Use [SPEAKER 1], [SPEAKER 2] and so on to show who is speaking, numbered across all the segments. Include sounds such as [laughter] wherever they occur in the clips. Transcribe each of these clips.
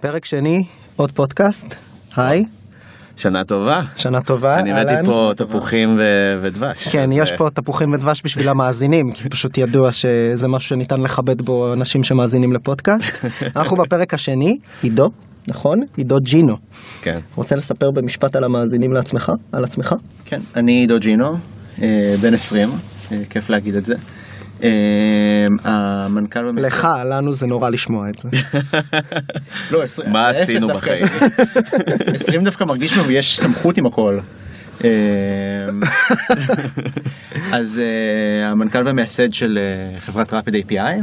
[SPEAKER 1] פרק שני, עוד פודקאסט. היי,
[SPEAKER 2] שנה טובה.
[SPEAKER 1] שנה טובה.
[SPEAKER 2] אני הבאתי. פה תפוחים ו- ודבש.
[SPEAKER 1] כן,
[SPEAKER 2] אז,
[SPEAKER 1] יש
[SPEAKER 2] אה,
[SPEAKER 1] פה תפוחים ודבש בשביל המאזינים, כי פשוט ידוע שזה משהו שניתן לכבד בו אנשים שמאזינים לפודקאסט. [laughs] אנחנו בפרק השני, עידו, נכון? עידו ג'ינו.
[SPEAKER 2] כן.
[SPEAKER 1] רוצה לספר במשפט על המאזינים לעצמך? על עצמך?
[SPEAKER 3] כן, אני עידו ג'ינו, אה, בן 20, אה, כיף להגיד את זה. אה, המנכ"ל באמת...
[SPEAKER 1] לך, לנו זה נורא לשמוע את זה. [laughs]
[SPEAKER 3] לא, 20.
[SPEAKER 2] מה עשינו בחיים?
[SPEAKER 3] 20 דווקא מרגיש לנו ויש סמכות עם הכל. אה, [laughs] אז אה, המנכ"ל והמייסד של חברת Rapid API,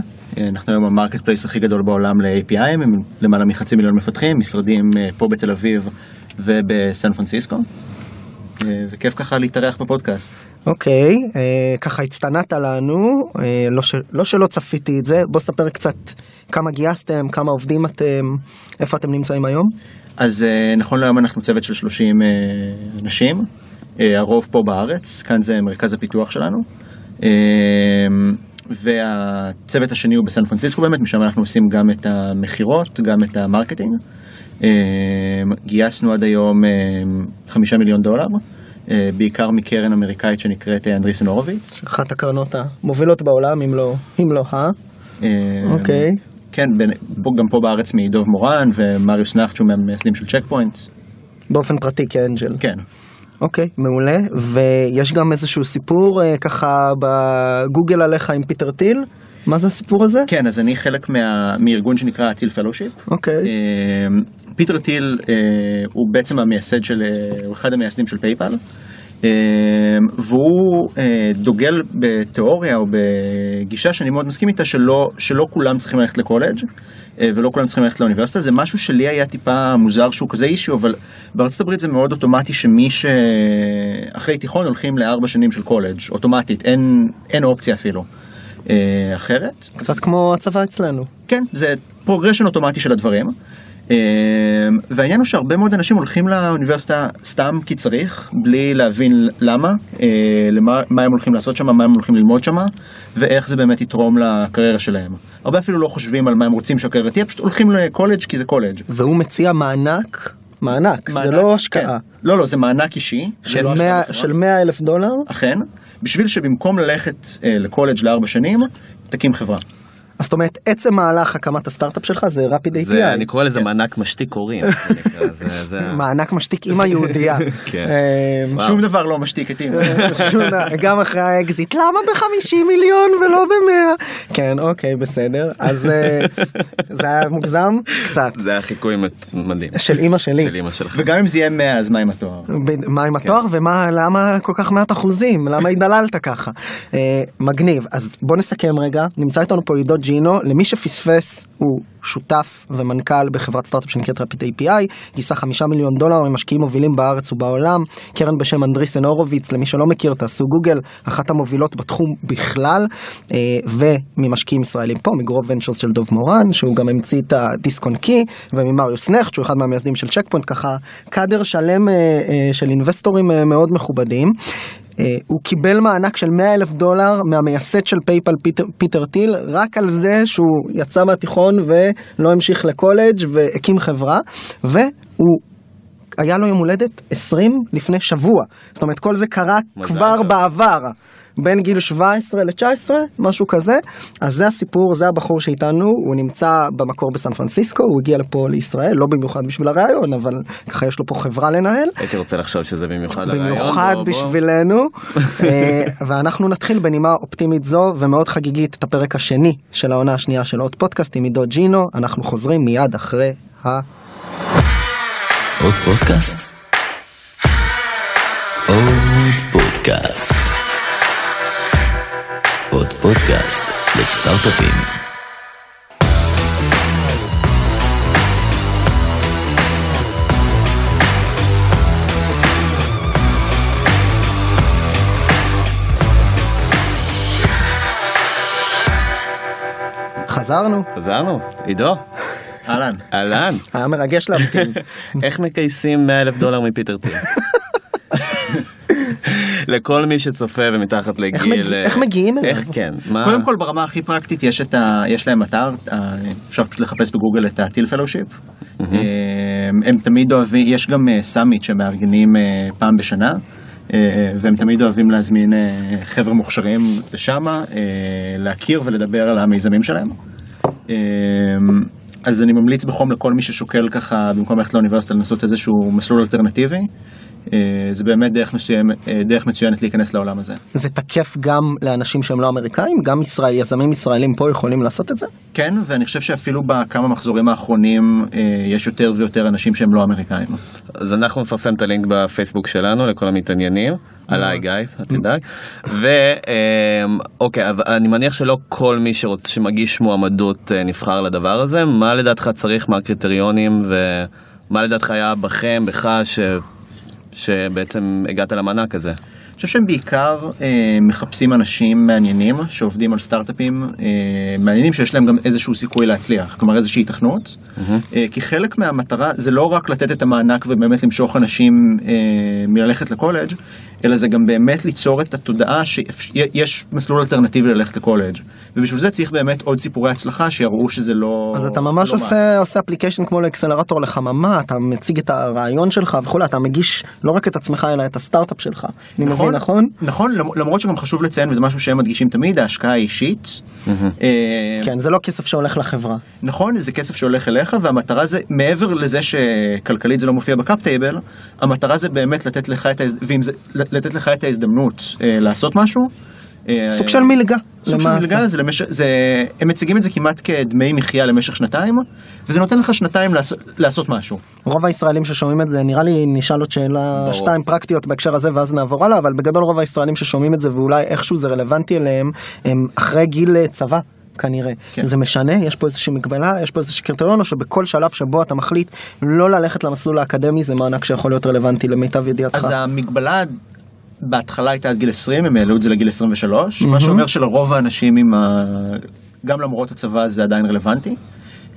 [SPEAKER 3] אנחנו היום ה marketplace הכי גדול בעולם ל-API, הם למעלה מחצי מיליון מפתחים, משרדים פה בתל אביב ובסן פרנסיסקו. אה, וכיף ככה להתארח בפודקאסט.
[SPEAKER 1] אוקיי, אה, ככה הצטנעת לנו, אה, לא, ש... לא שלא צפיתי את זה, בוא ספר קצת כמה גייסתם, כמה עובדים אתם, איפה אתם נמצאים היום?
[SPEAKER 3] אז נכון להיום אנחנו צוות של 30 אה, אנשים, הרוב פה בארץ, כאן זה מרכז הפיתוח שלנו. והצוות השני הוא בסן פרנסיסקו באמת, משם אנחנו עושים גם את המכירות, גם את ה marketing. אה, גייסנו עד היום אה, חמישה מיליון דולר, אה, בעיקר מקרן אמריקאית שנקראת אה, Andreessen Horowitz.
[SPEAKER 1] אחת הקרנות המובילות בעולם, אם לא, אם לא, אה?
[SPEAKER 3] אה,
[SPEAKER 1] אוקיי.
[SPEAKER 3] כן, גם פה בארץ מדוב מורן ומריוס שהוא מהמייסדים של Check Point.
[SPEAKER 1] באופן פרטי כ angel.
[SPEAKER 3] כן.
[SPEAKER 1] אוקיי, מעולה. ויש גם איזשהו סיפור אה, ככה בגוגל עליך עם פיטר טיל? מה זה הסיפור הזה?
[SPEAKER 3] כן, אז אני חלק מה, מארגון שנקרא Thiel Fellowship.
[SPEAKER 1] אוקיי.
[SPEAKER 3] פיטר טיל אה, הוא בעצם המייסד של, אה, הוא אחד המייסדים של PayPal. אה, והוא אה, דוגל בתיאוריה או בגישה שאני מאוד מסכים איתה שלא, שלא כולם צריכים ללכת לקולג' ולא כולם צריכים ללכת לאוניברסיטה זה משהו שלי היה טיפה מוזר שהוא כזה issue אבל בארצות הברית זה מאוד אוטומטי שמי שאחרי תיכון הולכים לארבע שנים של קולג' אוטומטית אין, אין אופציה אפילו אה, אחרת.
[SPEAKER 1] קצת כמו הצבא אצלנו.
[SPEAKER 3] כן, זה progression אוטומטי של הדברים. אה, והעניין הוא שהרבה מאוד אנשים הולכים לאוניברסיטה סתם כי צריך, בלי להבין למה, אה, למה מה הם הולכים לעשות שם, מה הם הולכים ללמוד שם, ואיך זה באמת יתרום לקריירה שלהם. הרבה אפילו לא חושבים על מה הם רוצים שהקריירה תהיה, פשוט הולכים לקולג' כי זה קולג'.
[SPEAKER 1] והוא מציע מענק, מענק, זה
[SPEAKER 3] מענק,
[SPEAKER 1] לא השקעה.
[SPEAKER 3] כן. לא, לא, זה מענק אישי.
[SPEAKER 1] של
[SPEAKER 3] שלא
[SPEAKER 1] 100
[SPEAKER 3] השקעה
[SPEAKER 1] של 100 אלף דולר?
[SPEAKER 3] אכן, בשביל שבמקום ללכת אה, לקולג' לארבע שנים, תקים חברה.
[SPEAKER 1] אז זאת אומרת, עצם מהלך הקמת הסטארט-אפ שלך זה Rapid
[SPEAKER 2] זה,
[SPEAKER 1] API.
[SPEAKER 2] אני קורא לזה מענק משתיק הורים. זה [laughs] זה- זה-
[SPEAKER 1] מענק משתיק אימא יהודייה. [laughs]
[SPEAKER 2] כן.
[SPEAKER 1] אמ.
[SPEAKER 3] שום דבר לא משתיק את אימא. [laughs]
[SPEAKER 1] גם אחרי האקזיט, למה ב-50 מיליון ולא ב-100? כן, אוקיי, בסדר. אז אה, זה היה מוגזם? קצת.
[SPEAKER 2] זה היה חיקוי מדהים.
[SPEAKER 1] של אימא שלי.
[SPEAKER 2] של אמא שלך.
[SPEAKER 3] וגם אם זה יהיה 100, אז מה עם התואר?
[SPEAKER 1] מה עם התואר ומה, למה כל כך מעט אחוזים? למה התדללת ככה? אה, מגניב. אז בוא נסכם רגע. נמצא איתנו פה עידו ג'ינו. למי שפספס, הוא שותף ומנכ"ל בחברת סטארט-אפ שנקראת Rapid API. גייסה חמישה מיליון דולר ממשקיעים מובילים בארץ ובעולם. קרן בשם Andreessen Horowitz, למי שלא מכיר, תעשו גוגל. אחת המובילות בתחום בכלל. אה, וממשקיעים ישראלים פה, מ Grove Ventures של דוב מורן, שהוא גם המציא את הדיסק און קי, וממריוס נכט, שהוא אחד מהמייסדים של צ'ק ככה קאדר שלם אה, אה, של אינבסטורים מאוד מכובדים. אה, הוא קיבל מענק של 100 אלף דולר מהמייסד של PayPal פיטר, פיטר טיל, רק על זה שהוא יצא מהתיכון ולא המשיך לקולג' והקים חברה, והוא... היה לו יום הולדת 20 לפני שבוע. זאת אומרת, כל זה קרה כבר. בעבר. בין גיל 17 ל-19, משהו כזה. אז זה הסיפור, זה הבחור שאיתנו, הוא נמצא במקור בסן פרנסיסקו, הוא הגיע לפה לישראל, לא במיוחד בשביל הראיון, אבל ככה יש לו פה חברה לנהל.
[SPEAKER 2] הייתי רוצה לחשוב שזה במיוחד לרעיון.
[SPEAKER 1] במיוחד
[SPEAKER 2] בוא, בוא.
[SPEAKER 1] בשבילנו. אה, ואנחנו נתחיל בנימה אופטימית זו ומאוד חגיגית את הפרק השני של העונה השנייה של עוד פודקאסט עם עידו ג'ינו. אנחנו חוזרים מיד אחרי ה...
[SPEAKER 4] עוד פודקאסט? עוד פודקאסט. עוד פודקאסט לסטארט-אפים.
[SPEAKER 1] חזרנו,
[SPEAKER 2] חזרנו, עידו,
[SPEAKER 3] אהלן.
[SPEAKER 2] אהלן,
[SPEAKER 1] היה מרגש להמתין. [laughs]
[SPEAKER 2] איך מגייסים 100 אלף דולר מפיטר טיל? לכל מי שצופה ומתחת לגיל...
[SPEAKER 1] מגיע-
[SPEAKER 2] אה,
[SPEAKER 1] איך מגיעים אליו?
[SPEAKER 2] איך כן? מה?
[SPEAKER 3] קודם כל ברמה הכי פרקטית יש את ה... יש להם אתר, אה, אפשר פשוט לחפש בגוגל את ה Thiel Fellowship. אה, הם תמיד אוהבים, יש גם summit שמארגנים אה, פעם בשנה. והם תמיד אוהבים להזמין חבר'ה מוכשרים לשם, אה, להכיר ולדבר על המיזמים שלהם. אז אני ממליץ בחום לכל מי ששוקל ככה, במקום ללכת לאוניברסיטה, לנסות איזשהו מסלול אלטרנטיבי. אה, זה באמת דרך, מסוים, אה, דרך מצוינת להיכנס לעולם הזה.
[SPEAKER 1] זה תקף גם לאנשים שהם לא אמריקאים? גם ישראל, יזמים ישראלים פה יכולים לעשות את זה?
[SPEAKER 3] כן, ואני חושב שאפילו בכמה מחזורים האחרונים אה, יש יותר ויותר אנשים שהם לא אמריקאים.
[SPEAKER 2] אז אנחנו נפרסם את הלינק בפייסבוק שלנו לכל המתעניינים. עליי גיא, אל תדאג. ואוקיי, אבל אני מניח שלא כל מי שרוצ... שמגיש מועמדות נבחר לדבר הזה. מה לדעתך צריך, מה הקריטריונים ומה לדעתך היה בכם, בך, ש... שבעצם הגעת למענק הזה?
[SPEAKER 3] אני חושב שהם בעיקר אה, מחפשים אנשים מעניינים שעובדים על סטארט-אפים אה, מעניינים שיש להם גם איזשהו סיכוי להצליח, כלומר איזושהי התכנות. Mm-hmm. אה, כי חלק מהמטרה זה לא רק לתת את המענק ובאמת למשוך אנשים אה, מללכת לקולג', אלא זה גם באמת ליצור את התודעה שיש מסלול אלטרנטיבי ללכת לקולג'. ובשביל זה צריך באמת עוד סיפורי הצלחה שיראו שזה לא...
[SPEAKER 1] אז אתה ממש
[SPEAKER 3] לא
[SPEAKER 1] עושה, עושה application כמו לאקסלרטור לחממה, אתה מציג את הרעיון שלך וכולי, אתה מגיש לא רק את עצמך אלא את הסטארט-אפ שלך. אני
[SPEAKER 3] נכון,
[SPEAKER 1] מבין נכון?
[SPEAKER 3] נכון, למרות שגם חשוב לציין, וזה משהו שהם מדגישים תמיד, ההשקעה האישית. אה,
[SPEAKER 1] כן, זה לא כסף שהולך לחברה.
[SPEAKER 3] נכון, זה כסף שהולך אליך, והמטרה זה, מעבר לזה שכלכלית זה לא מופיע ב cap table, המטרה זה באמת לתת לך את, ההז... זה... לתת לך את ההזדמנות אה, לעשות משהו.
[SPEAKER 1] אה, סוג של מלגה.
[SPEAKER 3] סוג של מלגה, זה למש... זה... הם מציגים את זה כמעט כדמי מחיה למשך שנתיים, וזה נותן לך שנתיים לעש... לעשות משהו.
[SPEAKER 1] רוב הישראלים ששומעים את זה, נראה לי נשאל עוד שאלה ברור. שתיים פרקטיות בהקשר הזה ואז נעבור הלאה, אבל בגדול רוב הישראלים ששומעים את זה ואולי איכשהו זה רלוונטי אליהם, הם אחרי גיל אה, צבא. כנראה. כן. זה משנה? יש פה איזושהי מגבלה? יש פה איזשהו קריטריון? או שבכל שלב שבו אתה מחליט לא ללכת למסלול האקדמי זה מענק שיכול להיות רלוונטי למיטב ידיעתך?
[SPEAKER 3] אז המגבלה בהתחלה הייתה עד גיל 20, הם העלו את זה לגיל 23, mm-hmm. מה שאומר שלרוב האנשים עם ה... גם למרות הצבא זה עדיין רלוונטי.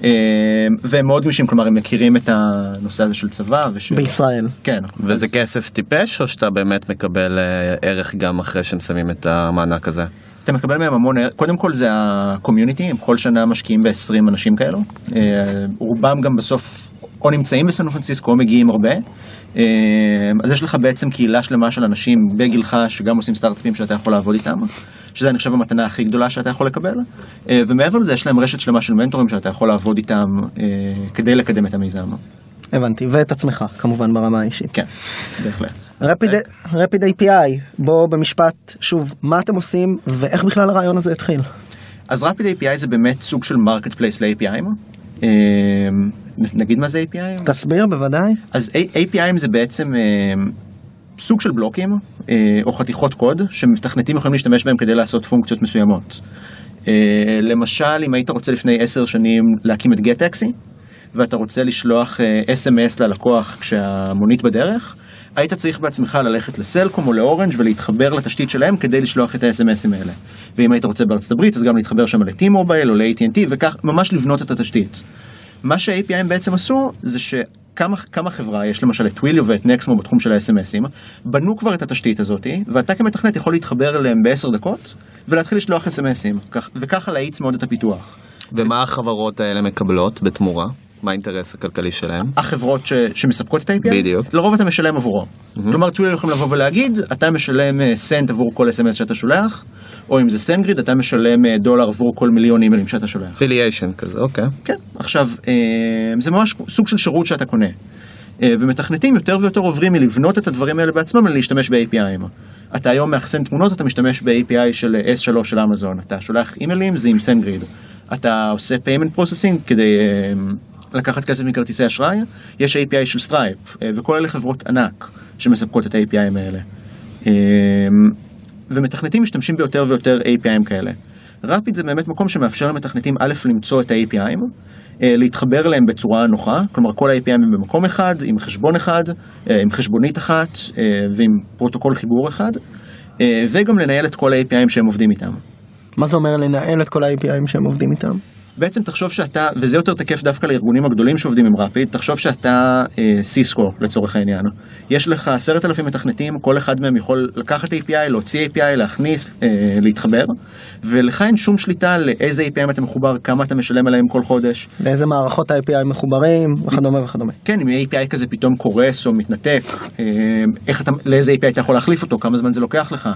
[SPEAKER 3] אה, והם מאוד גמישים, כלומר הם מכירים את הנושא הזה של צבא. וש...
[SPEAKER 1] בישראל.
[SPEAKER 3] כן.
[SPEAKER 2] וזה אז... כסף טיפש, או שאתה באמת מקבל אה, ערך גם אחרי שהם שמים את המענק הזה?
[SPEAKER 3] אתה מקבל מהם המון, קודם כל זה הקומיוניטי, הם כל שנה משקיעים ב-20 אנשים כאלו. אה, רובם גם בסוף או נמצאים בסן פרנסיסקו או מגיעים הרבה. אז יש לך בעצם קהילה שלמה של אנשים בגילך שגם עושים סטארט-אפים שאתה יכול לעבוד איתם. שזה אני חושב המתנה הכי גדולה שאתה יכול לקבל, אה, ומעבר לזה יש להם רשת שלמה של מנטורים שאתה יכול לעבוד איתם אה, כדי לקדם את המיזם.
[SPEAKER 1] הבנתי, ואת עצמך כמובן ברמה האישית.
[SPEAKER 3] כן, בהחלט.
[SPEAKER 1] רפיד API, בוא במשפט, שוב, מה אתם עושים ואיך בכלל הרעיון הזה התחיל?
[SPEAKER 3] אז Rapid API זה באמת סוג של marketplace ל-API. נגיד מה זה API?
[SPEAKER 1] תסביר בוודאי.
[SPEAKER 3] אז API זה בעצם סוג של בלוקים אה, או חתיכות קוד שמתכנתים יכולים להשתמש בהם כדי לעשות פונקציות מסוימות. אה, למשל, אם היית רוצה לפני עשר שנים להקים את GetTaxi, ואתה רוצה לשלוח SMS אה, ללקוח כשהמונית בדרך, היית צריך בעצמך ללכת לסלקום או לאורנג' ולהתחבר לתשתית שלהם כדי לשלוח את ה-SMSים האלה. ואם היית רוצה בארצות הברית, אז גם להתחבר שם ל-T-Mobile או ל-AT&T, וכך ממש לבנות את התשתית. מה שה-API בעצם עשו, זה ש... כמה, חברה, יש למשל את טוויליו ואת נקסמו בתחום של ה-SMSים, בנו כבר את התשתית הזאת, ואתה כמתכנת יכול להתחבר אליהם בעשר דקות, ולהתחיל לשלוח SMSים, וככה להאיץ מאוד את הפיתוח.
[SPEAKER 2] ומה החברות האלה מקבלות בתמורה? מה האינטרס הכלכלי שלהם?
[SPEAKER 3] החברות ש, שמספקות את ה-API?
[SPEAKER 2] בדיוק.
[SPEAKER 3] לרוב אתה משלם עבורו. Mm-hmm. כלומר, טוויליו יכולים לבוא ולהגיד, אתה משלם סנט אה, עבור כל אס.אם.אס שאתה שולח, או אם זה SendGrid, אתה משלם אה, דולר עבור כל מיליון אימיילים שאתה שולח.
[SPEAKER 2] אפיליישן כזה, אוקיי.
[SPEAKER 3] כן, עכשיו, אה, זה ממש סוג של שירות שאתה קונה. ומתכנתים יותר ויותר עוברים מלבנות את הדברים האלה בעצמם ללהשתמש ב-API. אתה היום מאחסן תמונות, אתה משתמש ב-API של S3 של אמזון. אתה שולח אימיילים, זה עם SendGrid. אתה עושה payment processing כדי לקחת כסף מכרטיסי אשראי, יש API של Stripe, אה, וכל אלה חברות ענק שמספקות את ה-APIים האלה. אה, ומתכנתים משתמשים ביותר ויותר APIים כאלה. Rapid זה באמת מקום שמאפשר למתכנתים א' למצוא את ה-APIים, אה, להתחבר אליהם בצורה נוחה, כלומר כל ה-APIים הם במקום אחד, עם חשבון אחד, עם חשבונית אחת ועם פרוטוקול חיבור אחד, וגם לנהל את כל ה-APIים שהם עובדים איתם.
[SPEAKER 1] מה זה אומר לנהל את כל ה-APIים שהם עובדים איתם?
[SPEAKER 3] בעצם תחשוב שאתה, וזה יותר תקף דווקא לארגונים הגדולים שעובדים עם Rapid, תחשוב שאתה אה, סיסקו לצורך העניין. יש לך עשרת אלפים מתכנתים, כל אחד מהם יכול לקחת API, להוציא API, להכניס, אה, להתחבר, ולך אין שום שליטה לאיזה API אתה מחובר, כמה אתה משלם עליהם כל חודש.
[SPEAKER 1] לאיזה מערכות ה-API מחוברים וכדומה וכדומה.
[SPEAKER 3] כן, אם API כזה פתאום קורס או מתנתק, אה, איך אתה, לאיזה API אתה יכול להחליף אותו, כמה זמן זה לוקח לך,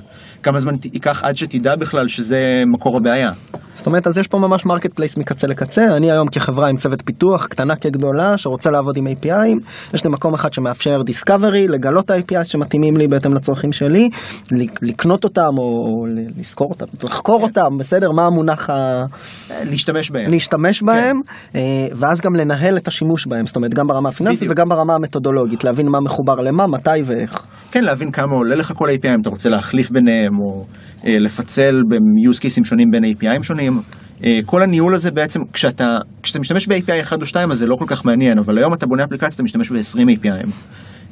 [SPEAKER 3] כמה זמן ייקח עד שתדע בכלל שזה מקור הבעיה.
[SPEAKER 1] זאת אומרת, אז יש פה ממש marketplace מקצה לקצה. אני היום כחברה עם צוות פיתוח, קטנה כגדולה, שרוצה לעבוד עם API, יש לי מקום אחד שמאפשר דיסקאברי, לגלות ה-API שמתאימים לי בהתאם לצרכים שלי, לקנות אותם או לזכור אותם, לחקור
[SPEAKER 3] כן.
[SPEAKER 1] אותם, בסדר? מה המונח ה...
[SPEAKER 3] להשתמש בהם.
[SPEAKER 1] להשתמש בהם, אה, ואז גם לנהל את השימוש בהם, זאת אומרת, גם ברמה הפיננסית. וגם ברמה המתודולוגית, להבין מה מחובר למה, מתי ואיך.
[SPEAKER 3] כן, להבין כמה עולה לך כל API, אם אתה רוצה להחליף ביניהם, או אה, לפצל ב-use cases שונים בין APIים שונים. אה, כל הניהול הזה בעצם, כשאתה, כשאתה משתמש ב-API 1 או 2 אז זה לא כל כך מעניין, אבל היום אתה בונה אפליקציה, אתה משתמש ב-20 APIים.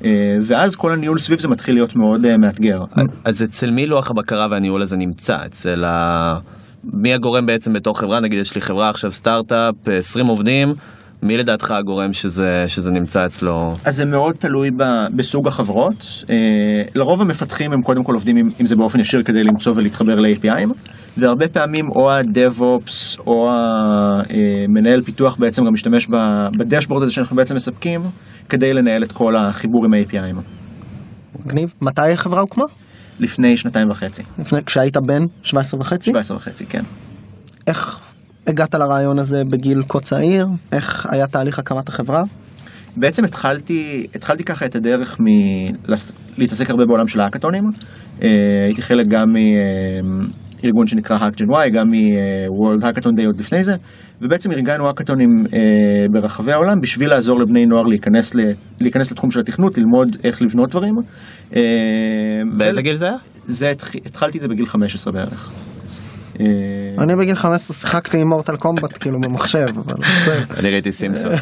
[SPEAKER 3] אה, ואז כל הניהול סביב זה מתחיל להיות מאוד אה, מאתגר.
[SPEAKER 2] אז אצל מי לוח הבקרה והניהול הזה נמצא? אצל ה... מי הגורם בעצם בתוך חברה? נגיד יש לי חברה עכשיו סטארט-אפ, 20 עובדים, מי לדעתך הגורם שזה, שזה נמצא אצלו?
[SPEAKER 3] אז זה מאוד תלוי ב, בסוג החברות. אה, לרוב המפתחים הם קודם כל עובדים עם, עם זה באופן ישיר כדי למצוא ולהתחבר ל-APIים, והרבה פעמים או ה-DevOps או המנהל פיתוח בעצם גם משתמש בדשבורד הזה שאנחנו בעצם מספקים, כדי לנהל את כל החיבור עם ה-APIים.
[SPEAKER 1] מגניב. מתי החברה הוקמה?
[SPEAKER 3] לפני שנתיים וחצי,
[SPEAKER 1] לפני, כשהיית בן 17 וחצי?
[SPEAKER 3] 17 וחצי, כן.
[SPEAKER 1] איך הגעת לרעיון הזה בגיל כה צעיר? איך היה תהליך הקמת החברה?
[SPEAKER 3] בעצם התחלתי, התחלתי ככה את הדרך מלהתעסק הרבה בעולם של האקתונים. אה, הייתי חלק גם מארגון שנקרא HackGen Y, גם מ-World Hackathon Day עוד לפני זה, ובעצם ארגנו האקתונים אה, ברחבי העולם בשביל לעזור לבני נוער להיכנס, ל, להיכנס לתחום של התכנות, ללמוד איך לבנות דברים. אה,
[SPEAKER 2] באיזה
[SPEAKER 3] ו-
[SPEAKER 2] גיל זה היה?
[SPEAKER 3] זה, התח- התחלתי את זה בגיל 15 בערך. אה,
[SPEAKER 1] אני בגיל 15 שיחקתי עם מורטל קומבט כאילו במחשב, אבל בסדר.
[SPEAKER 2] אני ראיתי סימפסון.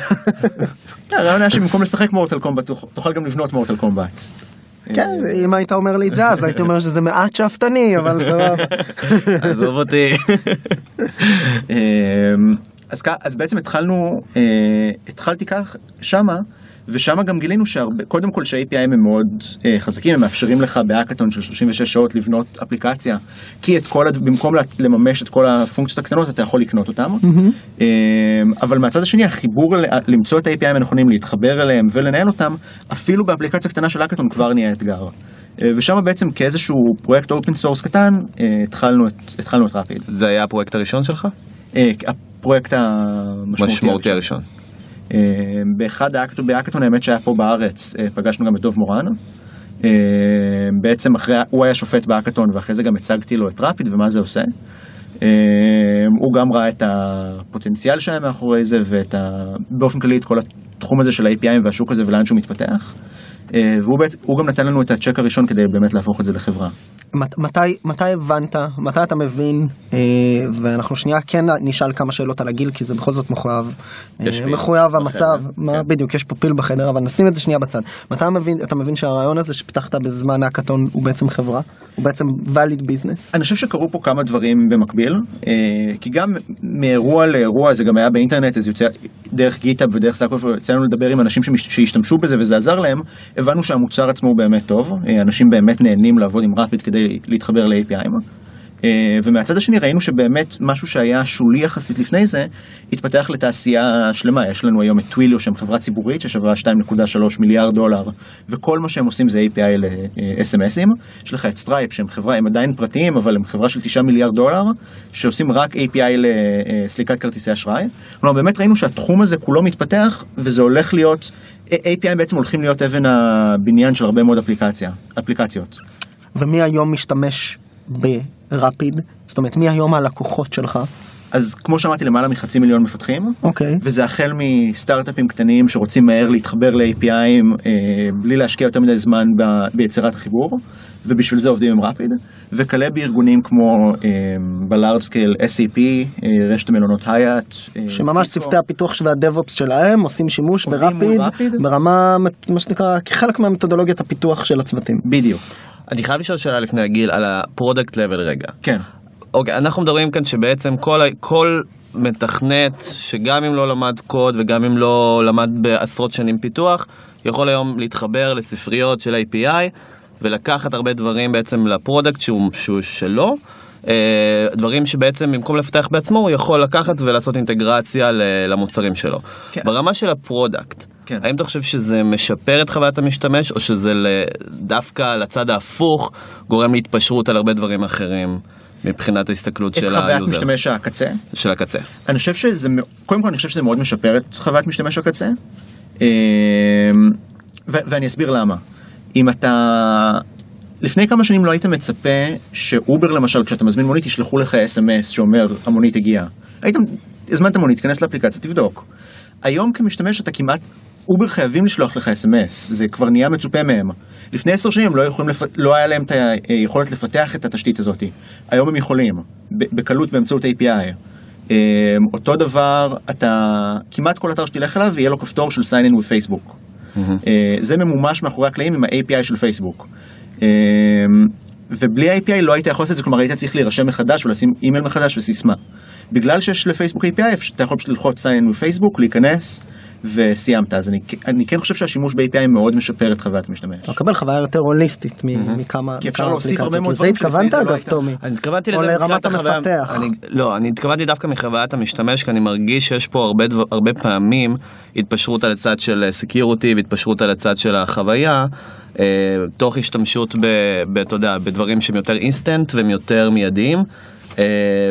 [SPEAKER 2] [laughs]
[SPEAKER 3] הרעיון היה שבמקום לשחק מורטל קומבט תוכל גם לבנות מורטל קומבט.
[SPEAKER 1] כן, אם היית אומר לי את זה אז הייתי אומר שזה מעט שאפתני, אבל סבבה. [laughs]
[SPEAKER 2] עזוב אותי. [laughs]
[SPEAKER 3] אמ, אז בעצם התחלנו, אה, התחלתי כך שמה, ושמה גם גילינו שקודם כל שה-API הם מאוד אה, חזקים, הם מאפשרים לך בהאקתון של 36 שעות לבנות אפליקציה, כי את כל, הד- במקום לממש את כל הפונקציות הקטנות אתה יכול לקנות אותם, אמ, אבל מהצד השני החיבור, ל- למצוא את ה-API הנכונים, להתחבר אליהם ולנהל אותם, אפילו באפליקציה קטנה של האקתון כבר נהיה אתגר. אה, ושם בעצם כאיזשהו פרויקט open source קטן, אה, התחלנו את, התחלנו את Rapid.
[SPEAKER 2] זה היה הפרויקט הראשון שלך?
[SPEAKER 3] אה, הפרויקט המשמעותי
[SPEAKER 2] משמעותי הראשון.
[SPEAKER 3] אה, באחד ההאקתון, בהאקתון האמת שהיה פה בארץ, אה, פגשנו גם את דוב מורן. אה, בעצם אחרי, הוא היה שופט בהאקתון ואחרי זה גם הצגתי לו את Rapid ומה זה עושה. הוא גם ראה את הפוטנציאל שהיה מאחורי זה ואת ה... באופן כללי את כל התחום הזה של ה-API והשוק הזה ולאן שהוא מתפתח. אה, והוא הוא גם נתן לנו את הצ'ק הראשון כדי באמת להפוך את זה לחברה.
[SPEAKER 1] מת- מתי, מתי הבנת, מתי אתה מבין, אה, ואנחנו שנייה כן נשאל כמה שאלות על הגיל, כי זה בכל זאת מחויב, אה, מחויב המצב,
[SPEAKER 2] בחדר,
[SPEAKER 1] מה,
[SPEAKER 2] כן.
[SPEAKER 1] בדיוק, יש פה פיל בחדר, אבל נשים את זה שנייה בצד. מתי אתה מבין, אתה מבין שהרעיון הזה שפיתחת בזמן האקתון הוא בעצם חברה? הוא בעצם valid business?
[SPEAKER 3] אני חושב שקרו פה כמה דברים במקביל, אה, כי גם מאירוע לאירוע זה גם היה באינטרנט, אז יוצא דרך GitHub ודרך Stack Overflow, יצא לנו לדבר עם אנשים שמש- שהשתמשו בזה וזה עזר להם, הבנו שהמוצר עצמו הוא באמת טוב, אה, אנשים באמת נהנים לעבוד עם Rapid כדי להתחבר ל-APIים. אה, ומהצד השני ראינו שבאמת משהו שהיה שולי יחסית לפני זה, התפתח לתעשייה שלמה. יש לנו היום את Twilio שהם חברה ציבורית ששווה 2.3 מיליארד דולר, וכל מה שהם עושים זה API ל-SMSים. יש לך את Stripe שהם חברה, הם עדיין פרטיים, אבל הם חברה של 9 מיליארד דולר, שעושים רק API לסליקת כרטיסי אשראי. כלומר באמת ראינו שהתחום הזה כולו מתפתח, וזה הולך להיות, API בעצם הולכים להיות אבן הבניין של הרבה מאוד אפליקציה, אפליקציות.
[SPEAKER 1] ומי היום משתמש ברפיד? זאת אומרת, מי היום הלקוחות שלך?
[SPEAKER 3] אז כמו שאמרתי, למעלה מחצי מיליון מפתחים.
[SPEAKER 1] אוקיי.
[SPEAKER 3] וזה החל מסטארט-אפים קטנים שרוצים מהר להתחבר ל-APIים אה, בלי להשקיע יותר מדי זמן ב- ביצירת החיבור, ובשביל זה עובדים עם רפיד, וכלה בארגונים כמו אה, בלארד סקייל SAP, אה, רשת המלונות הייט, אה,
[SPEAKER 1] שממש
[SPEAKER 3] סיסקו.
[SPEAKER 1] צוותי הפיתוח והדב-אופס שלהם עושים שימוש ברפיד,
[SPEAKER 3] רפיד.
[SPEAKER 1] ברמה, מה שנקרא, כחלק מהמתודולוגיית הפיתוח של הצוותים.
[SPEAKER 3] בדיוק,
[SPEAKER 2] אני חייב לשאול שאלה לפני הגיל על הפרודקט לבל רגע.
[SPEAKER 3] כן.
[SPEAKER 2] אוקיי, אנחנו מדברים כאן שבעצם כל, כל מתכנת שגם אם לא למד קוד וגם אם לא למד בעשרות שנים פיתוח, יכול היום להתחבר לספריות של API ולקחת הרבה דברים בעצם ל product שהוא, שהוא שלו. אה, דברים שבעצם במקום לפתח בעצמו הוא יכול לקחת ולעשות אינטגרציה למוצרים שלו.
[SPEAKER 3] כן.
[SPEAKER 2] ברמה של ה product,
[SPEAKER 3] כן.
[SPEAKER 2] האם אתה חושב שזה משפר את חוויית המשתמש או שזה דווקא לצד ההפוך גורם להתפשרות על הרבה דברים אחרים מבחינת ההסתכלות
[SPEAKER 3] את
[SPEAKER 2] של
[SPEAKER 3] חוויית
[SPEAKER 2] ה user,
[SPEAKER 3] משתמש הקצה.
[SPEAKER 2] של הקצה?
[SPEAKER 3] אני חושב שזה, קודם כל אני חושב שזה מאוד משפר את חוויית משתמש הקצה. אמ, ו- ואני אסביר למה. אם אתה... לפני כמה שנים לא היית מצפה שאובר למשל, כשאתה מזמין מונית, ישלחו לך SMS שאומר המונית הגיעה. היית, הזמנת מונית, תיכנס לאפליקציה, תבדוק. היום כמשתמש אתה כמעט, אובר חייבים לשלוח לך SMS, זה כבר נהיה מצופה מהם. לפני עשר שנים לא, לפ... לא היה להם את היכולת לפתח את התשתית הזאת. היום הם יכולים, בקלות באמצעות API. אמ, אותו דבר, אתה, כמעט כל אתר שתלך אליו יהיה לו כפתור של sign in with פייסבוק. אה, זה ממומש מאחורי הקלעים עם ה-API של פייסבוק. אמ, ובלי ה-API לא היית יכול לעשות את זה, כלומר היית צריך להירשם מחדש ולשים אימייל מחדש וסיסמה. בגלל שיש לפייסבוק API, אתה יכול פשוט ללחוץ sign in with פייסבוק, להיכנס וסיימת. אז אני, אני כן חושב שהשימוש ב-API מאוד משפר את חוויית המשתמש.
[SPEAKER 1] אתה מקבל חוויה יותר הוליסטית מ- מכמה
[SPEAKER 3] כי אפשר להוסיף הרבה. מאוד
[SPEAKER 1] לזה
[SPEAKER 3] דברים שלפני
[SPEAKER 1] התכוונת
[SPEAKER 3] זה לא
[SPEAKER 1] אגב,
[SPEAKER 3] היית.
[SPEAKER 1] טומי?
[SPEAKER 2] אני התכוונתי לזה
[SPEAKER 1] לרמת
[SPEAKER 2] מבחינת החוויה-
[SPEAKER 1] המפתח.
[SPEAKER 2] אני, לא, אני התכוונתי דווקא מחוויית המשתמש, כי אני מרגיש שיש פה הרבה, דבר, הרבה פעמים התפשרות על הצד של security והתפשרות על הצד של החוויה, אה, תוך השתמשות ב, ב, אתה יודע, בדברים שהם יותר אינסטנט והם יותר מיידיים, אה,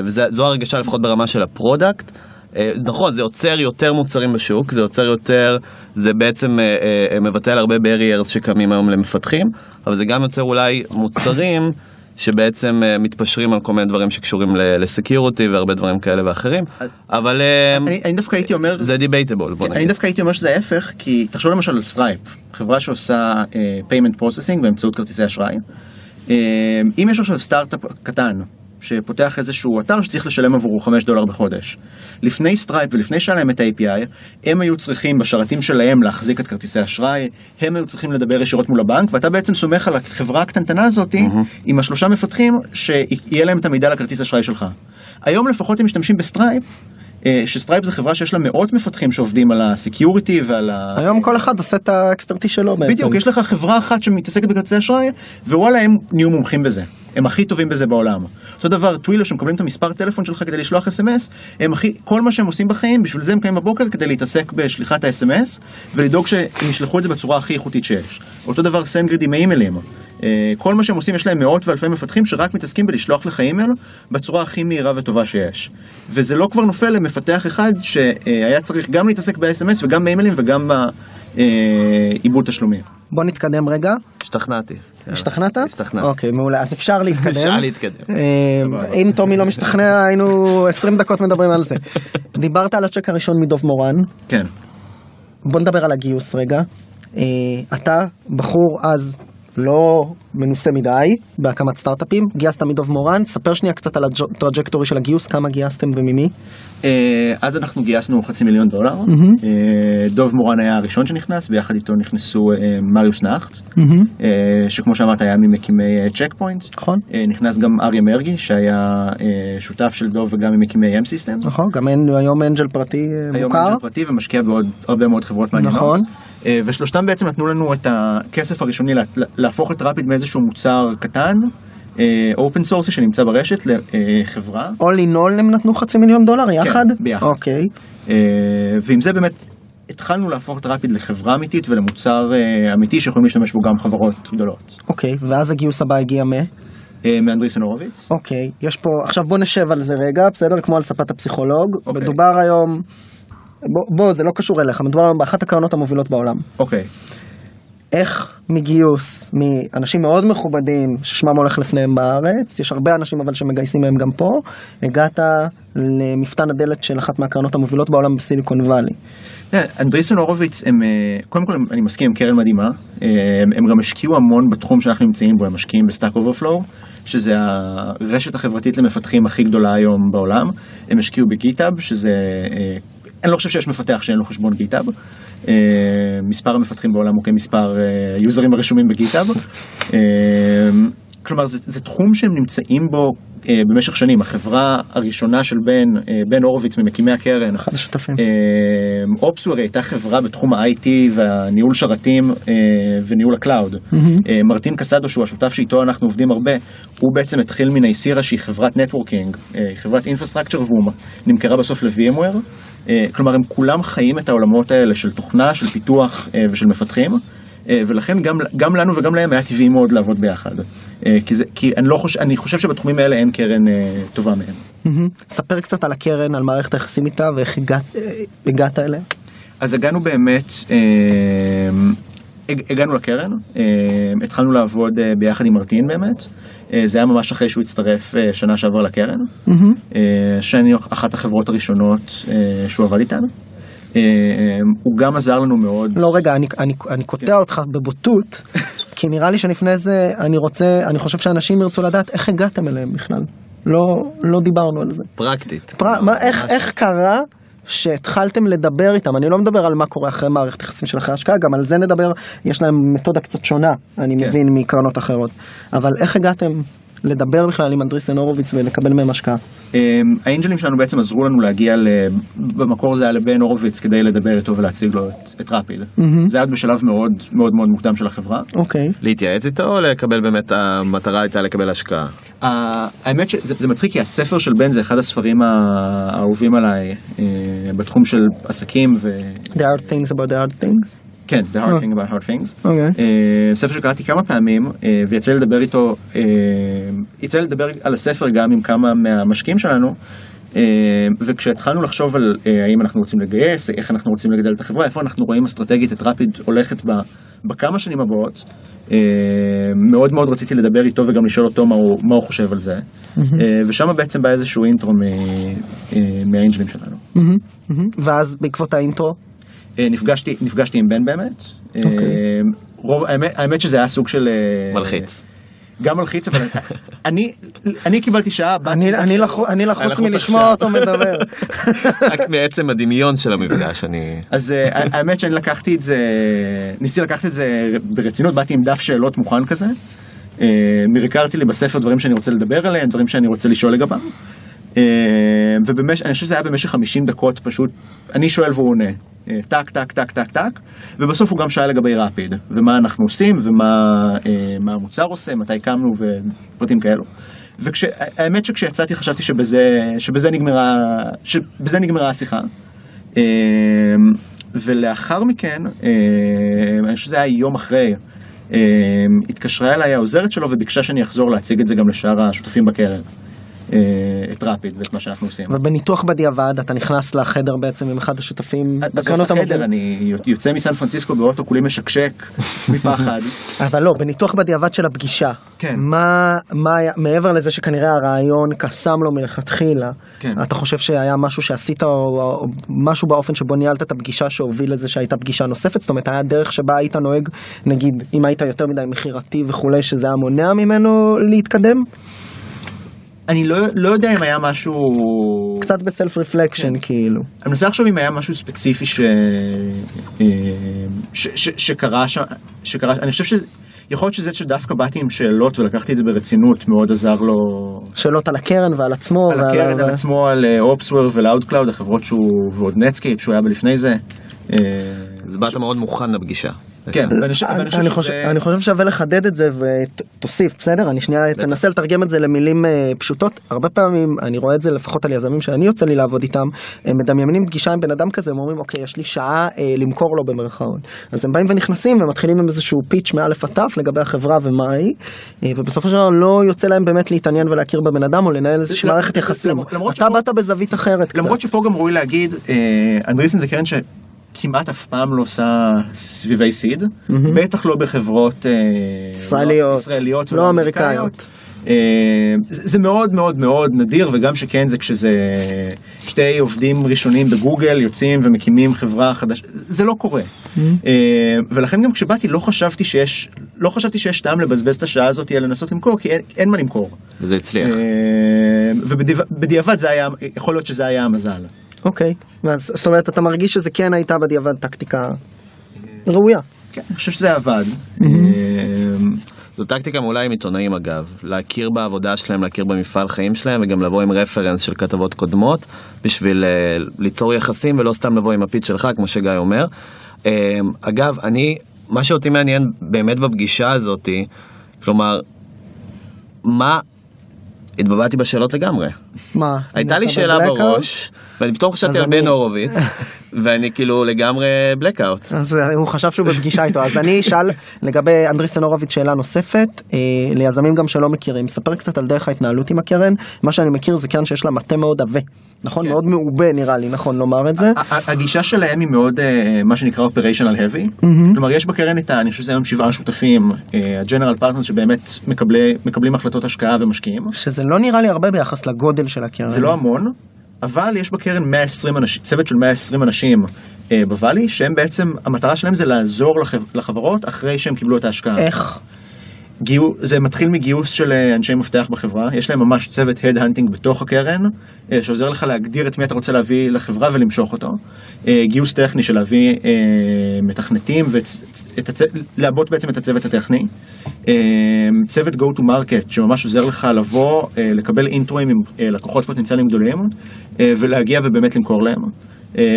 [SPEAKER 2] וזו הרגשה לפחות ברמה של ה product. אה, נכון, זה יוצר יותר מוצרים בשוק, זה יוצר יותר, זה בעצם אה, אה, מבטל הרבה barriers שקמים היום למפתחים, אבל זה גם יוצר אולי מוצרים שבעצם מתפשרים על כל מיני דברים שקשורים ל security והרבה דברים כאלה ואחרים, אבל
[SPEAKER 3] אני, אני דווקא הייתי אומר,
[SPEAKER 2] זה debatable, בוא
[SPEAKER 3] אני
[SPEAKER 2] נגיד.
[SPEAKER 3] דווקא הייתי אומר שזה ההפך, כי תחשוב למשל על Stripe, חברה שעושה payment processing באמצעות כרטיסי אשראי. אם יש עכשיו סטארט-אפ קטן שפותח איזשהו אתר שצריך לשלם עבורו 5 דולר בחודש. לפני Stripe ולפני שהיה להם את ה-API, הם היו צריכים בשרתים שלהם להחזיק את כרטיסי אשראי, הם היו צריכים לדבר ישירות מול הבנק, ואתה בעצם סומך על החברה הקטנטנה הזאת עם השלושה מפתחים, שיהיה להם את המידע לכרטיס אשראי שלך. היום לפחות הם משתמשים ב Stripe. ש Stripe זה חברה שיש לה מאות מפתחים שעובדים על ה security ועל ה...
[SPEAKER 1] היום כל אחד עושה את ה expertise שלו בעצם.
[SPEAKER 3] בדיוק, יש לך חברה אחת שמתעסקת בכרטיסי אשראי, ווואלה הם נהיו מומחים בזה. הם הכי טובים בזה בעולם. אותו דבר, Twilio שמקבלים את המספר טלפון שלך כדי לשלוח SMS, הם הכי, כל מה שהם עושים בחיים, בשביל זה הם קמים בבוקר כדי להתעסק בשליחת ה SMS, ולדאוג שהם ישלחו את זה בצורה הכי איכותית שיש. אותו דבר סנגריד עם האימיילים. אה, כל מה שהם עושים, יש להם מאות ואלפי מפתחים שרק מתעסקים בלשלוח לך אימייל בצורה הכי מהירה וטובה שיש. וזה לא כבר נופל למפתח אחד שהיה צריך גם להתעסק ב-SMS וגם באימיילים וגם בעיבוד תשלומים.
[SPEAKER 1] בוא נתקדם רגע.
[SPEAKER 2] השתכנעתי.
[SPEAKER 1] השתכנעת?
[SPEAKER 2] השתכנעתי.
[SPEAKER 1] אוקיי, מעולה. אז אפשר להתקדם. [laughs]
[SPEAKER 2] אפשר להתקדם.
[SPEAKER 1] אה, אם טומי לא משתכנע, היינו 20 דקות מדברים על זה. [laughs] דיברת על הצ'ק הראשון מדוב מורן.
[SPEAKER 3] כן.
[SPEAKER 1] בוא נדבר על הגיוס רגע. אה, אתה בחור אז לא מנוסה מדי בהקמת סטארט-אפים, גייסת מדוב מורן, ספר שנייה קצת על ה trajectory של הגיוס, כמה גייסתם וממי.
[SPEAKER 3] אה, אז אנחנו גייסנו חצי מיליון דולר. אה, דוב מורן היה הראשון שנכנס, ביחד איתו נכנסו אה, מריוס נכט, אה, שכמו שאמרת היה ממקימי צ'ק פוינט.
[SPEAKER 1] נכון.
[SPEAKER 3] נכנס גם אריה מרגי, שהיה שותף של דוב וגם ממקימי M-Systems.
[SPEAKER 1] נכון, גם היום אנג'ל פרטי אה,
[SPEAKER 3] היום
[SPEAKER 1] מוכר.
[SPEAKER 3] אנג'ל פרטי ומשקיע בעוד הרבה מאוד חברות מעניינות.
[SPEAKER 1] נכון.
[SPEAKER 3] אה, ושלושתם בעצם נתנו לנו את הכסף הראשוני לה- להפוך את רפיד מאיזשהו מוצר קטן, אופן סורסי שנמצא ברשת לחברה.
[SPEAKER 1] All in all הם נתנו חצי מיליון דולר יחד?
[SPEAKER 3] כן, ביחד.
[SPEAKER 1] אוקיי.
[SPEAKER 3] אה, ועם זה באמת התחלנו להפוך את רפיד לחברה אמיתית ולמוצר אה, אמיתי שיכולים להשתמש בו גם חברות גדולות.
[SPEAKER 1] אוקיי, ואז הגיוס הבא הגיע מ...
[SPEAKER 3] אה, מאנדריסן הורוביץ.
[SPEAKER 1] אוקיי, יש פה, עכשיו בוא נשב על זה רגע, בסדר? כמו על ספת הפסיכולוג.
[SPEAKER 3] אוקיי.
[SPEAKER 1] מדובר היום, בוא, בוא, זה לא קשור אליך, מדובר באחת הקרנות המובילות בעולם.
[SPEAKER 3] אוקיי.
[SPEAKER 1] איך מגיוס מאנשים מאוד מכובדים ששמם הולך לפניהם בארץ, יש הרבה אנשים אבל שמגייסים מהם גם פה, הגעת למפתן הדלת של אחת מהקרנות המובילות בעולם בסיליקון וואלי.
[SPEAKER 3] אה, אנדריסן הורוביץ הם, אה, קודם כל אני מסכים, הם קרן מדהימה. אה, הם גם השקיעו המון בתחום שאנחנו נמצאים בו, הם משקיעים ב Stack Overflow, שזה הרשת החברתית למפתחים הכי גדולה היום בעולם. הם השקיעו ב GitHub, שזה, אני לא חושב שיש מפתח שאין לו חשבון GitHub. אה, מספר המפתחים בעולם הוא כמספר אה, היוזרים הרשומים ב GitHub. אה, כלומר זה, זה תחום שהם נמצאים בו אה, במשך שנים. החברה הראשונה של בן, אה, בן הורוביץ ממקימי הקרן,
[SPEAKER 1] אחד השותפים.
[SPEAKER 3] אה, Opsware הייתה חברה בתחום ה-IT והניהול שרתים אה, וניהול ה cloud. אה, מרטין קסדו שהוא השותף שאיתו אנחנו עובדים הרבה, הוא בעצם התחיל מ Nicira שהיא חברת networking, אה, חברת infrastructure והיא נמכרה בסוף ל-VMware. אה, כלומר הם כולם חיים את העולמות האלה של תוכנה, של פיתוח אה, ושל מפתחים. אה, ולכן גם, גם לנו וגם להם היה טבעי מאוד לעבוד ביחד. כי, זה, כי אני, לא חושב, אני חושב שבתחומים האלה אין קרן טובה מהם.
[SPEAKER 1] ספר קצת על הקרן, על מערכת היחסים איתה ואיך הגעת, הגעת אליה.
[SPEAKER 3] אז הגענו באמת, הג- הגענו לקרן, התחלנו לעבוד ביחד עם מרטין באמת. אה, זה היה ממש אחרי שהוא הצטרף אה, שנה שעברה לקרן, אה, שאני אחת החברות הראשונות שהוא עבד איתן. אה, הוא גם עזר לנו מאוד.
[SPEAKER 1] לא רגע, אני, אני, אני קוטע אותך בבוטות, כי נראה לי שלפני זה אני רוצה, אני חושב שאנשים ירצו לדעת איך הגעתם אליהם בכלל. לא, לא דיברנו על זה.
[SPEAKER 2] פרקטית.
[SPEAKER 1] פר... מה, איך, איך קרה שהתחלתם לדבר איתם? אני לא מדבר על מה קורה אחרי מערכת יחסים של אחרי השקעה, גם על זה נדבר, יש להם מתודה קצת שונה, אני
[SPEAKER 3] כן.
[SPEAKER 1] מבין, מקרנות אחרות. אבל איך הגעתם לדבר בכלל עם אנדריסן הורוביץ ולקבל מהם השקעה?
[SPEAKER 3] אה, האנג'לים שלנו בעצם עזרו לנו להגיע. במקור זה היה לבן הורוביץ כדי לדבר איתו ולהציג לו את, רפיד. זה היה בשלב מאוד מאוד מאוד מוקדם של החברה.
[SPEAKER 1] אוקיי.
[SPEAKER 2] להתייעץ איתו או לקבל באמת, המטרה הייתה לקבל השקעה?
[SPEAKER 3] האמת שזה זה מצחיק כי הספר של בן זה אחד הספרים האהובים עליי אה, בתחום של עסקים ו...
[SPEAKER 1] The hard things about the hard things.
[SPEAKER 3] כן, The Hard Thing About Hard Things.
[SPEAKER 1] אוקיי.
[SPEAKER 3] אה, ספר שקראתי כמה פעמים אה, ויצא לדבר איתו, אה, יצא לדבר על הספר גם עם כמה מהמשקיעים שלנו. אה, וכשהתחלנו לחשוב על אה, האם אנחנו רוצים לגייס, איך אנחנו רוצים לגדל את החברה, איפה אנחנו רואים אסטרטגית את רפיד הולכת ב, בכמה שנים הבאות, אה, מאוד מאוד רציתי לדבר איתו וגם לשאול אותו מה הוא, מה הוא חושב על זה. אה, ושם בעצם בא איזשהו אינטרו מ- אה, מהאנג'לים שלנו.
[SPEAKER 1] ואז בעקבות האינטרו,
[SPEAKER 3] אה, נפגשתי, נפגשתי עם בן באמת. אה,
[SPEAKER 1] אוקיי.
[SPEAKER 3] רוב, האמת, האמת שזה היה סוג של... אה,
[SPEAKER 2] מלחיץ.
[SPEAKER 3] גם מלחיץ, אבל [laughs] אני, אני קיבלתי שעה,
[SPEAKER 1] אני, אני, לחוץ
[SPEAKER 2] לחוץ
[SPEAKER 1] מלשמוע
[SPEAKER 2] עכשיו.
[SPEAKER 1] אותו מדבר. [laughs]
[SPEAKER 2] רק מעצם הדמיון של המפגש, אני...
[SPEAKER 3] אז אה, האמת שאני לקחתי את זה, ניסיתי לקחת את זה ברצינות, באתי עם דף שאלות מוכן כזה. אה, מרקרתי לי בספר דברים שאני רוצה לדבר עליהם, דברים שאני רוצה לשאול לגביהם. אה, ובמשך, אני חושב שזה היה במשך 50 דקות פשוט, אני שואל והוא עונה. אה, טק, טק, טק, טק, טק, ובסוף הוא גם שאל לגבי רפיד, ומה אנחנו עושים, ומה אה, המוצר עושה, מתי הקמנו, ופרטים כאלו. והאמת שכשיצאתי חשבתי שבזה, שבזה, נגמרה, שבזה נגמרה השיחה. ולאחר מכן, אני חושב שזה היה יום אחרי, התקשרה אליי העוזרת שלו וביקשה שאני אחזור להציג את זה גם לשאר השותפים בקרן. אה, את רפיד ואת מה שאנחנו עושים.
[SPEAKER 1] ובניתוח בדיעבד אתה נכנס לחדר בעצם עם אחד השותפים
[SPEAKER 3] עזוב
[SPEAKER 1] בקרנות המובילות.
[SPEAKER 3] אני יוצא מסן פרנסיסקו באוטו כולי משקשק [laughs] מפחד.
[SPEAKER 1] אבל לא, בניתוח בדיעבד של הפגישה.
[SPEAKER 3] כן.
[SPEAKER 1] מה, מה היה, מעבר לזה שכנראה הרעיון קסם לו מלכתחילה,
[SPEAKER 3] כן.
[SPEAKER 1] אתה חושב שהיה משהו שעשית או, או משהו באופן שבו ניהלת את הפגישה שהוביל לזה שהייתה פגישה נוספת? זאת אומרת, היה דרך שבה היית נוהג, נגיד, אם היית יותר מדי מכירתי וכולי, שזה היה מונע ממנו להתקדם?
[SPEAKER 3] אני לא, לא יודע אם היה משהו...
[SPEAKER 1] קצת בסלף רפלקשן כאילו.
[SPEAKER 3] אני מנסה לחשוב אם היה משהו ספציפי ש... אה, ש... ש... שקרה שם, שקרה, אני חושב שזה, יכול להיות שזה שדווקא באתי עם שאלות ולקחתי את זה ברצינות מאוד עזר לו
[SPEAKER 1] שאלות על הקרן ועל עצמו.
[SPEAKER 3] על
[SPEAKER 1] ועל
[SPEAKER 3] הקרן,
[SPEAKER 1] ה-
[SPEAKER 3] על עצמו, על Opsware ו Loudcloud, החברות שהוא, ועוד Netscape שהוא היה בלפני זה.
[SPEAKER 2] אז באת מאוד מוכן לפגישה.
[SPEAKER 3] כן,
[SPEAKER 1] אני,
[SPEAKER 3] חושב
[SPEAKER 1] שווה לחדד את זה ותוסיף, בסדר? אני שנייה אנסה לתרגם את זה למילים אה, פשוטות. הרבה פעמים, אני רואה את זה לפחות על יזמים שאני יוצא לי לעבוד איתם, הם מדמיינים פגישה עם בן אדם כזה, הם אומרים, אוקיי, יש לי שעה אה, למכור לו במרכאות. אז הם באים ונכנסים ומתחילים עם איזשהו pitch מאלף עד תף לגבי החברה ומה היא, אה, ובסופו של דבר לא יוצא להם באמת להתעניין ולהכיר בבן אדם או לנהל איזושהי
[SPEAKER 3] לא,
[SPEAKER 1] מערכת יחסים.
[SPEAKER 3] למרות- למרות
[SPEAKER 1] אתה באת בזווית אחרת
[SPEAKER 3] למרות
[SPEAKER 1] קצת.
[SPEAKER 3] שפה גם ראוי להגיד, אנדריסן זה קרן שכמעט אף פעם לא עושה סביבי סיד, בטח לא בחברות אה,
[SPEAKER 1] ישראליות,
[SPEAKER 3] לא- ישראליות
[SPEAKER 1] לא
[SPEAKER 3] ולא
[SPEAKER 1] אמריקאיות.
[SPEAKER 3] אה, זה זה מאוד מאוד מאוד נדיר, וגם שכן זה כשזה שתי עובדים ראשונים בגוגל יוצאים ומקימים חברה חדשה, זה לא קורה. אה, ולכן גם כשבאתי לא חשבתי שיש, לא חשבתי שיש טעם לבזבז את השעה הזאת על לנסות למכור, כי אין, אין מה למכור.
[SPEAKER 2] וזה הצליח.
[SPEAKER 3] ובדיעבד זה היה, יכול להיות שזה היה המזל.
[SPEAKER 1] אוקיי, אז, זאת אומרת, אתה מרגיש שזה כן הייתה בדיעבד טקטיקה ראויה.
[SPEAKER 3] כן, אני חושב שזה עבד. אה,
[SPEAKER 2] זו טקטיקה מעולה עם עיתונאים אגב, להכיר בעבודה שלהם, להכיר במפעל חיים שלהם וגם לבוא עם רפרנס של כתבות קודמות בשביל uh, ליצור יחסים ולא סתם לבוא עם הפיץ שלך כמו שגיא אומר. Uh, אגב, אני, מה שאותי מעניין באמת בפגישה הזאתי, כלומר, מה, התבלבלתי בשאלות לגמרי.
[SPEAKER 1] מה?
[SPEAKER 2] הייתה לי שאלה? בראש, ואני פתאום חשבתי על בן הורוביץ, [laughs] ואני כאילו לגמרי blackout.
[SPEAKER 1] אז אה, הוא חשב שהוא בפגישה איתו, אז אני אשאל לגבי אנדריסן הורוביץ שאלה נוספת, אה, ליזמים גם שלא מכירים, ספר קצת על דרך ההתנהלות עם הקרן, מה שאני מכיר זה קרן שיש לה מטה מאוד עבה, נכון?
[SPEAKER 3] כן.
[SPEAKER 1] מאוד מעובה נראה לי, נכון לומר את זה?
[SPEAKER 3] הגישה שלהם היא מאוד אה, מה שנקרא operational heavy, כלומר יש בקרן את. אני חושב שזה היום שבעה שותפים, הג'נרל פרטנר שבאמת מקבלי- מקבלים החלטות השקעה ומשקיעים,
[SPEAKER 1] שזה לא נראה לי הרבה ביחס לגודל של הקרן.
[SPEAKER 3] זה לא המון, אבל יש בקרן 120 אנשים, צוות של 120 אנשים אה, בוואלי, שהם בעצם, המטרה שלהם זה לעזור לחב, לחברות אחרי שהם קיבלו את ההשקעה.
[SPEAKER 1] איך?
[SPEAKER 3] גיו, זה מתחיל מגיוס של אה, אנשי מפתח בחברה, יש להם ממש צוות head hunting בתוך הקרן, אה, שעוזר לך להגדיר את מי אתה רוצה להביא לחברה ולמשוך אותו. אה, גיוס טכני של להביא מתכנתים, ולעבות בעצם את הצוות הטכני. צוות go to market שממש עוזר לך לבוא, לקבל אינטרואים עם לקוחות פוטנציאליים גדולים, ולהגיע ובאמת למכור להם.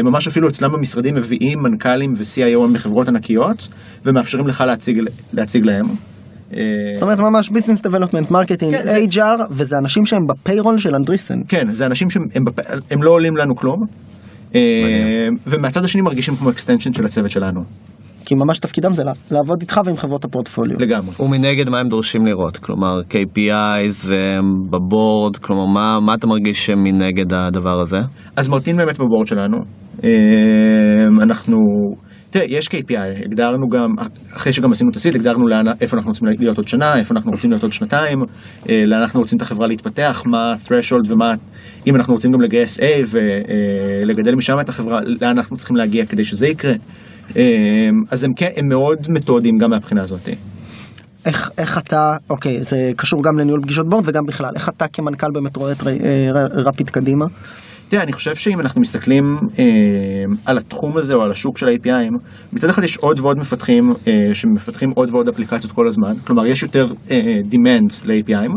[SPEAKER 3] ממש אפילו אצלם במשרדים מביאים מנכ"לים ו-CIO מחברות ענקיות, ומאפשרים לך להציג, להציג להם. אה,
[SPEAKER 1] זאת אומרת ממש business
[SPEAKER 3] development, marketing,
[SPEAKER 1] HR, וזה אנשים שהם ב payroll של אנדריסן.
[SPEAKER 3] כן, זה אנשים שהם לא עולים לנו כלום, אה, ומהצד השני מרגישים כמו extension של הצוות שלנו,
[SPEAKER 1] כי ממש תפקידם זה לעבוד איתך ועם חברות הפורטפוליו.
[SPEAKER 3] לגמרי.
[SPEAKER 2] ומנגד מה הם דורשים לראות? כלומר KPIs והם ב board, כלומר מה, מה אתה מרגיש שמנגד הדבר הזה?
[SPEAKER 3] אז מרטין באמת ב board שלנו, אה, אנחנו, תראה, יש KPI, הגדרנו גם, אחרי שגם עשינו את הסיד, הגדרנו לאן, איפה אנחנו רוצים להיות עוד שנה, איפה אנחנו רוצים להיות עוד שנתיים, אה, לאן אנחנו רוצים את החברה להתפתח, מה ה-threshold ומה, אם אנחנו רוצים גם לגייס A ולגדל משם את החברה, לאן אנחנו צריכים להגיע כדי שזה יקרה. אה, אז הם כן, הם מאוד מתודיים גם מהבחינה הזאת.
[SPEAKER 1] איך, איך אתה, אוקיי, זה קשור גם לניהול פגישות בורד וגם בכלל, איך אתה כמנכ"ל באמת רואה את אה, רפיד קדימה?
[SPEAKER 3] תראה, אני חושב שאם אנחנו מסתכלים אה, על התחום הזה או על השוק של ה-APIים, מצד אחד יש עוד ועוד מפתחים אה, שמפתחים עוד ועוד אפליקציות כל הזמן, כלומר יש יותר אה, demand ל-APIים,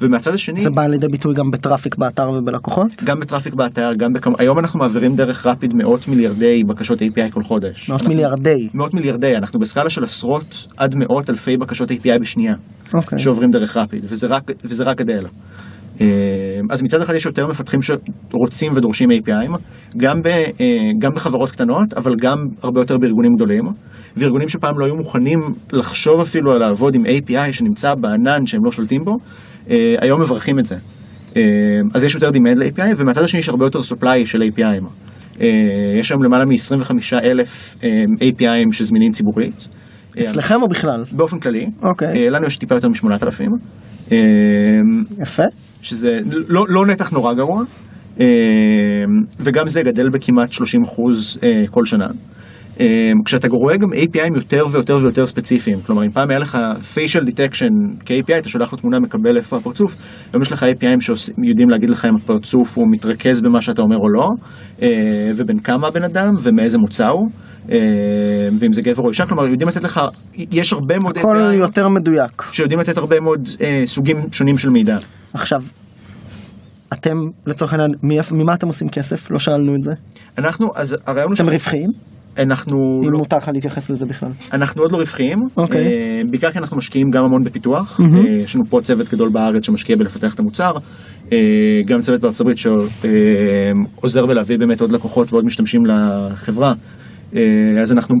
[SPEAKER 3] ומהצד השני,
[SPEAKER 1] זה בא לידי ביטוי גם בטראפיק באתר ובלקוחות?
[SPEAKER 3] גם בטראפיק באתר, גם בכמה, היום אנחנו מעבירים דרך רפיד מאות מיליארדי בקשות API כל חודש.
[SPEAKER 1] מאות
[SPEAKER 3] אנחנו-
[SPEAKER 1] מיליארדי.
[SPEAKER 3] מאות מיליארדי, אנחנו בסקאלה של עשרות עד מאות אלפי בקשות API בשנייה.
[SPEAKER 1] אוקיי.
[SPEAKER 3] שעוברים דרך רפיד, וזה רק, וזה רק גדל. אה, אז מצד אחד יש יותר מפתחים שרוצים ודורשים API'ים, גם, ב, אה, גם בחברות קטנות, אבל גם הרבה יותר בארגונים גדולים, וארגונים שפעם לא היו מוכנים לחשוב אפילו על לעבוד עם API שנמצא בענן שהם לא שולטים בו, אה, היום מברכים את זה. אה, אז יש יותר demand ל-API, ומהצד השני יש הרבה יותר supply של API'ים. אה, יש היום למעלה מ-25 אלף API'ים שזמינים ציבורית.
[SPEAKER 1] אצלכם או בכלל?
[SPEAKER 3] באופן כללי.
[SPEAKER 1] אוקיי.
[SPEAKER 3] אה, לנו יש טיפה יותר משמונת אלפים.
[SPEAKER 1] יפה.
[SPEAKER 3] שזה לא, לא נתח נורא גרוע, אה, וגם זה גדל בכמעט 30 אחוז אה, כל שנה. אה, כשאתה רואה גם API'ים יותר ויותר ויותר ספציפיים, כלומר אם פעם היה לך facial detection כ-API, אתה שולח לו תמונה, מקבל איפה הפרצוף, היום יש לך API'ים שיודעים להגיד לך אם הפרצוף הוא מתרכז במה שאתה אומר או לא, ובין כמה הבן אדם ומאיזה מוצא הוא, ואם זה גבר או אישה, כלומר יודעים לתת לך, יש הרבה מאוד
[SPEAKER 1] הכל
[SPEAKER 3] API'ים
[SPEAKER 1] יותר מדויק.
[SPEAKER 3] שיודעים לתת הרבה מאוד אה, סוגים שונים של מידע.
[SPEAKER 1] עכשיו, אתם לצורך העניין, מי- ממה אתם עושים כסף? לא שאלנו את זה.
[SPEAKER 3] אנחנו, אז הרעיון הוא
[SPEAKER 1] אתם רווחיים?
[SPEAKER 3] אנחנו
[SPEAKER 1] אם
[SPEAKER 3] לא,
[SPEAKER 1] מותר לך להתייחס לזה בכלל.
[SPEAKER 3] אנחנו עוד לא רווחיים,
[SPEAKER 1] אוקיי.
[SPEAKER 3] אה, בעיקר כי אנחנו משקיעים גם המון בפיתוח,
[SPEAKER 1] מהמם.
[SPEAKER 3] אה, יש לנו פה צוות גדול בארץ שמשקיע בלפתח את המוצר, אה, גם צוות בארצות הברית שעוזר בלהביא באמת עוד לקוחות ועוד משתמשים לחברה, אה, אז אנחנו